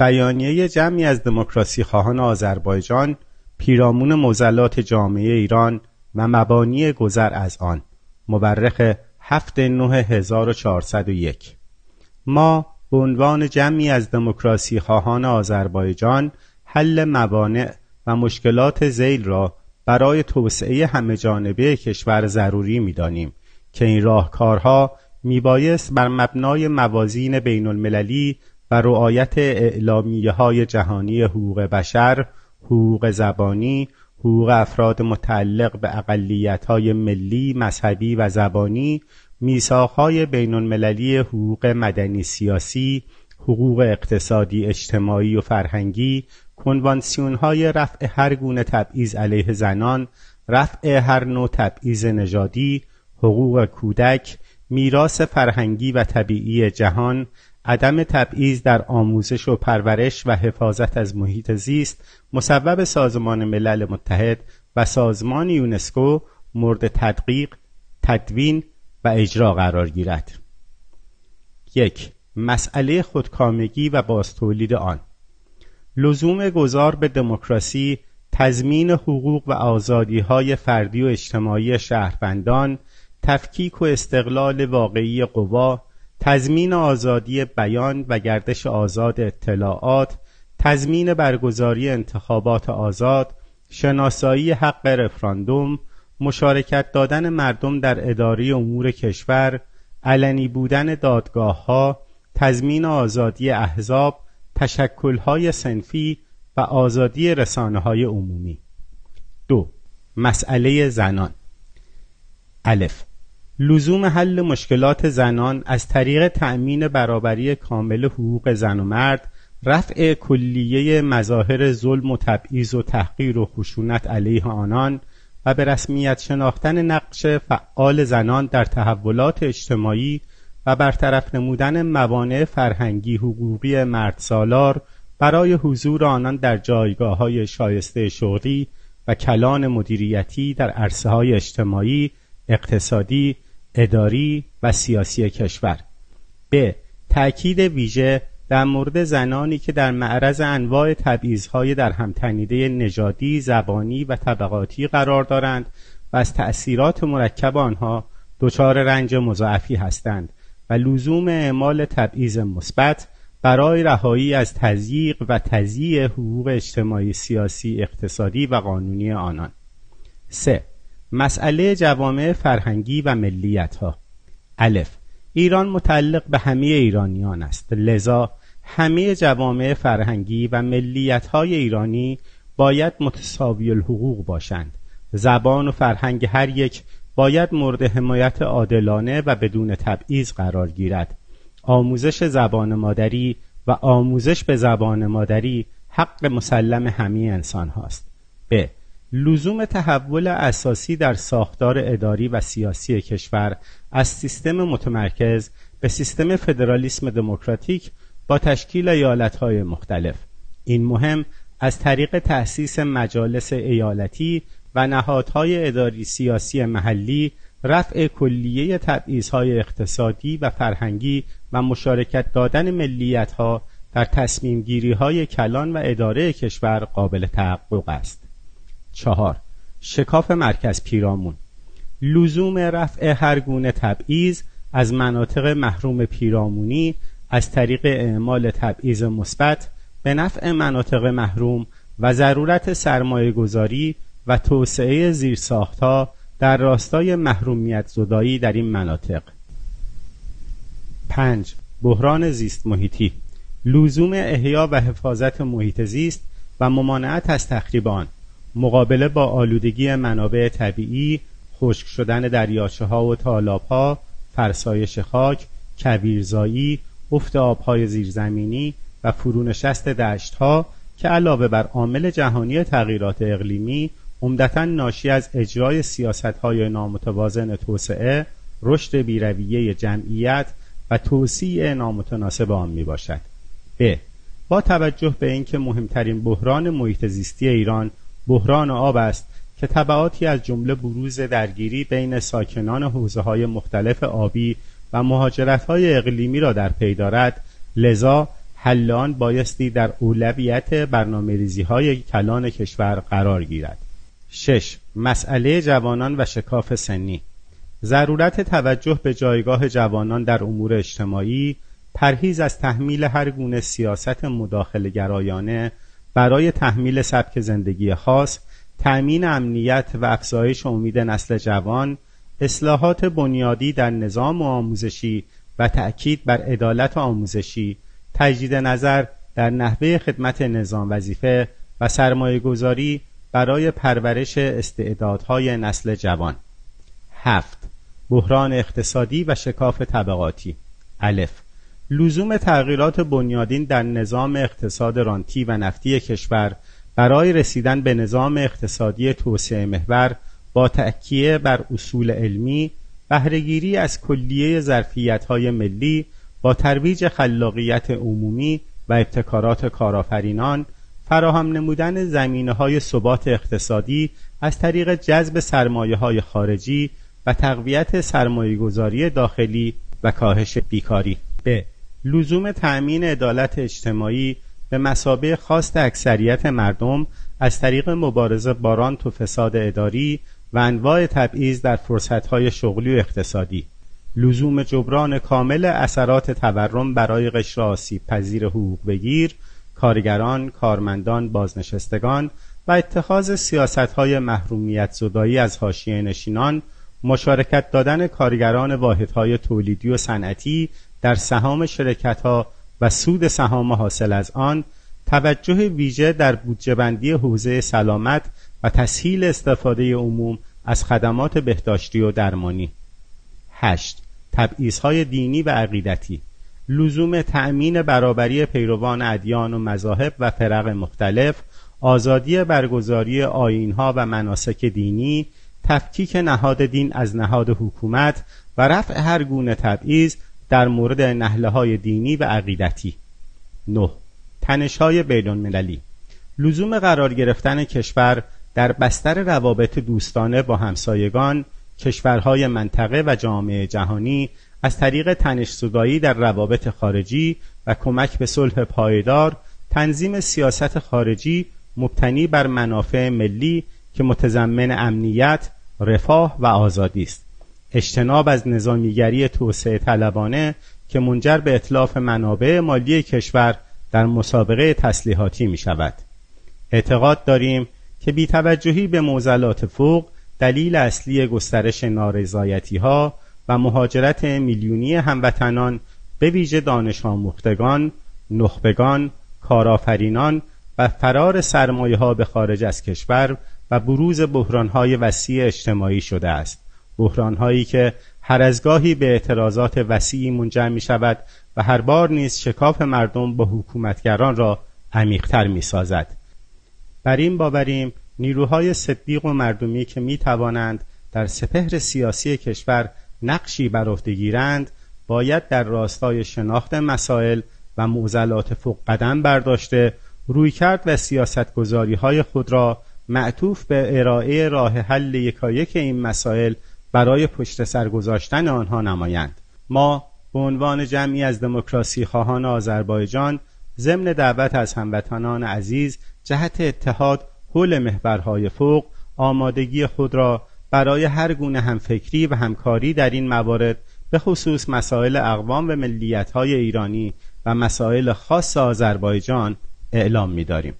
بیانیه جمعی از دموکراسی خواهان آذربایجان پیرامون معضلات جامعه ایران و مبانی گذر از آن. مورخ هفت نه 1401 ما به عنوان جمعی از دموکراسی خواهان آذربایجان حل موانع و مشکلات ذیل را برای توسعه همه جانبه کشور ضروری می‌دانیم که این راهکارها میبایست بر مبنای موازین بین المللی و رعایت اعلامیه های جهانی حقوق بشر، حقوق زبانی، حقوق افراد متعلق به اقلیت های ملی، مذهبی و زبانی، میثاقهای بین المللی حقوق مدنی سیاسی، حقوق اقتصادی اجتماعی و فرهنگی، کنوانسیون های رفع هر گونه تبعیض علیه زنان، رفع هر نوع تبعیض نژادی، حقوق کودک، میراث فرهنگی و طبیعی جهان، عدم تبعیض در آموزش و پرورش و حفاظت از محیط زیست مصوب سازمان ملل متحد و سازمان یونسکو مورد تدقیق، تدوین و اجرا قرار گیرد. یک مسئله خودکامگی و بازتولید آن لزوم گذار به دموکراسی تضمین حقوق و آزادیهای فردی و اجتماعی شهروندان تفکیک و استقلال واقعی قوا تضمین آزادی بیان و گردش آزاد اطلاعات تضمین برگزاری انتخابات آزاد شناسایی حق رفراندوم مشارکت دادن مردم در اداره امور کشور علنی بودن دادگاه ها تضمین آزادی احزاب تشکلهای سنفی و آزادی رسانه های عمومی. دو مسئله زنان. الف لزوم حل مشکلات زنان از طریق تأمین برابری کامل حقوق زن و مرد رفع کلیه مظاهر ظلم و تبعیض و تحقیر و خشونت علیه آنان و به رسمیت شناختن نقش فعال زنان در تحولات اجتماعی و برطرف نمودن موانع فرهنگی حقوقی مرد سالار برای حضور آنان در جایگاه های شایسته شغلی و کلان مدیریتی در عرصه های اجتماعی، اقتصادی، اداری و سیاسی کشور ب. تأکید ویژه در مورد زنانی که در معرض انواع تبعیض‌های در همتنیده نژادی، زبانی و طبقاتی قرار دارند و از تأثیرات مرکب آنها دچار رنج مضاعفی هستند و لزوم اعمال تبعیض مثبت برای رهایی از تضییق و تضییع حقوق اجتماعی سیاسی اقتصادی و قانونی آنان 3. مسئله جوامع فرهنگی و ملیت ها الف. ایران متعلق به همه ایرانیان است. لذا همه جوامع فرهنگی و ملیت های ایرانی باید متساوی الحقوق باشند. زبان و فرهنگ هر یک باید مورد حمایت عادلانه و بدون تبعیض قرار گیرد. آموزش زبان مادری و آموزش به زبان مادری حق مسلم همه انسان هاست ب. لزوم تحول اساسی در ساختار اداری و سیاسی کشور از سیستم متمرکز به سیستم فدرالیسم دموکراتیک با تشکیل ایالتهای مختلف. این مهم از طریق تأسیس مجالس ایالتی و نهادهای اداری سیاسی محلی رفع کلیه تبعیضهای اقتصادی و فرهنگی و مشارکت دادن ملیتها در تصمیم گیری های کلان و اداره کشور قابل تحقق است. چهار. شکاف مرکز پیرامون. لزوم رفع هر گونه تبعیض از مناطق محروم پیرامونی از طریق اعمال تبعیض مثبت به نفع مناطق محروم و ضرورت سرمایه گذاری و توسعه زیرساختها در راستای محرومیت زدایی در این مناطق. پنج. بحران زیست محیطی. لزوم احیا و حفاظت محیط زیست و ممانعت از تخریب آن. مقابله با آلودگی منابع طبیعی خشک شدن دریاچه ها و تالاب ها فرسایش خاک کویرزایی افت آبهای زیرزمینی و فرونشست دشت ها که علاوه بر عامل جهانی تغییرات اقلیمی عمدتا ناشی از اجرای سیاست های نامتوازن توسعه رشد بیرویه جمعیت و توسیع نامتناسب آن می باشد ب. با توجه به اینکه مهمترین بحران محیط زیستی ایران بحران آب است که تبعاتی از جمله بروز درگیری بین ساکنان حوزه های مختلف آبی و مهاجرت های اقلیمی را در پی دارد لذا حلان بایستی در اولویت برنامه ریزی های کلان کشور قرار گیرد. 6. مسئله جوانان و شکاف سنی ضرورت توجه به جایگاه جوانان در امور اجتماعی پرهیز از تحمیل هر گونه سیاست مداخل گرایانه برای تحمیل سبک زندگی خاص تأمین امنیت و افزایش امید نسل جوان اصلاحات بنیادی در نظام آموزشی و تأکید بر عدالت آموزشی تجدید نظر در نحوه خدمت نظام وظیفه و سرمایه گذاری برای پرورش استعدادهای نسل جوان. هفت بحران اقتصادی و شکاف طبقاتی. الف لزوم تغییرات بنیادین در نظام اقتصاد رانتی و نفتی کشور برای رسیدن به نظام اقتصادی توسعه محور با تأکیه بر اصول علمی بهرهگیری از کلیه ظرفیت‌های ملی با ترویج خلاقیت عمومی و ابتکارات کارآفرینان فراهم نمودن زمینه های ثبات اقتصادی از طریق جذب سرمایه های خارجی و تقویت سرمایه گذاری داخلی و کاهش بیکاری ب. لزوم تأمین عدالت اجتماعی به مسابه خواست اکثریت مردم از طریق مبارزه باران تو فساد اداری و انواع تبعیض در فرصتهای شغلی و اقتصادی. لزوم جبران کامل اثرات تورم برای قشر آسیب پذیر حقوق بگیر کارگران، کارمندان، بازنشستگان و اتخاذ سیاستهای محرومیت زدایی از حاشیه نشینان مشارکت دادن کارگران واحدهای تولیدی و صنعتی در سهام شرکتها و سود سهام حاصل از آن توجه ویژه در بودجه بندی حوزه سلامت و تسهیل استفاده عموم از خدمات بهداشتی و درمانی 8. های دینی و عقیدتی لزوم تأمین برابری پیروان ادیان و مذاهب و فرق مختلف آزادی برگزاری آینها و مناسک دینی تفکیک نهاد دین از نهاد حکومت و رفع هر گونه تبعیض در مورد نهله های دینی و عقیدتی 9. تنش های بین لزوم قرار گرفتن کشور در بستر روابط دوستانه با همسایگان کشورهای منطقه و جامعه جهانی از طریق تنشزدایی در روابط خارجی و کمک به صلح پایدار تنظیم سیاست خارجی مبتنی بر منافع ملی که متضمن امنیت، رفاه و آزادی است. اجتناب از نظامیگری توسعه طلبانه که منجر به اطلاف منابع مالی کشور در مسابقه تسلیحاتی می شود. اعتقاد داریم که بیتوجهی به موزلات فوق دلیل اصلی گسترش نارضایتی ها و مهاجرت میلیونی هموطنان به ویژه دانش آموختگان، نخبگان، کارآفرینان و فرار سرمایه ها به خارج از کشور و بروز بحران های وسیع اجتماعی شده است. بحران هایی که هر از گاهی به اعتراضات وسیعی منجر می شود و هر بار نیز شکاف مردم با حکومتگران را عمیقتر می سازد. بر این باوریم نیروهای صدیق و مردمی که می توانند در سپهر سیاسی کشور نقشی بر عهده گیرند باید در راستای شناخت مسائل و معضلات فوق قدم برداشته رویکرد و سیاستگذاری های خود را معطوف به ارائه راه حل یکایک این مسائل برای پشت سر گذاشتن آنها نمایند ما به عنوان جمعی از دموکراسی خواهان آذربایجان ضمن دعوت از هموطنان عزیز جهت اتحاد حول محورهای فوق آمادگی خود را برای هر گونه همفکری و همکاری در این موارد به خصوص مسائل اقوام و ملیت‌های ایرانی و مسائل خاص آذربایجان اعلام می‌داریم.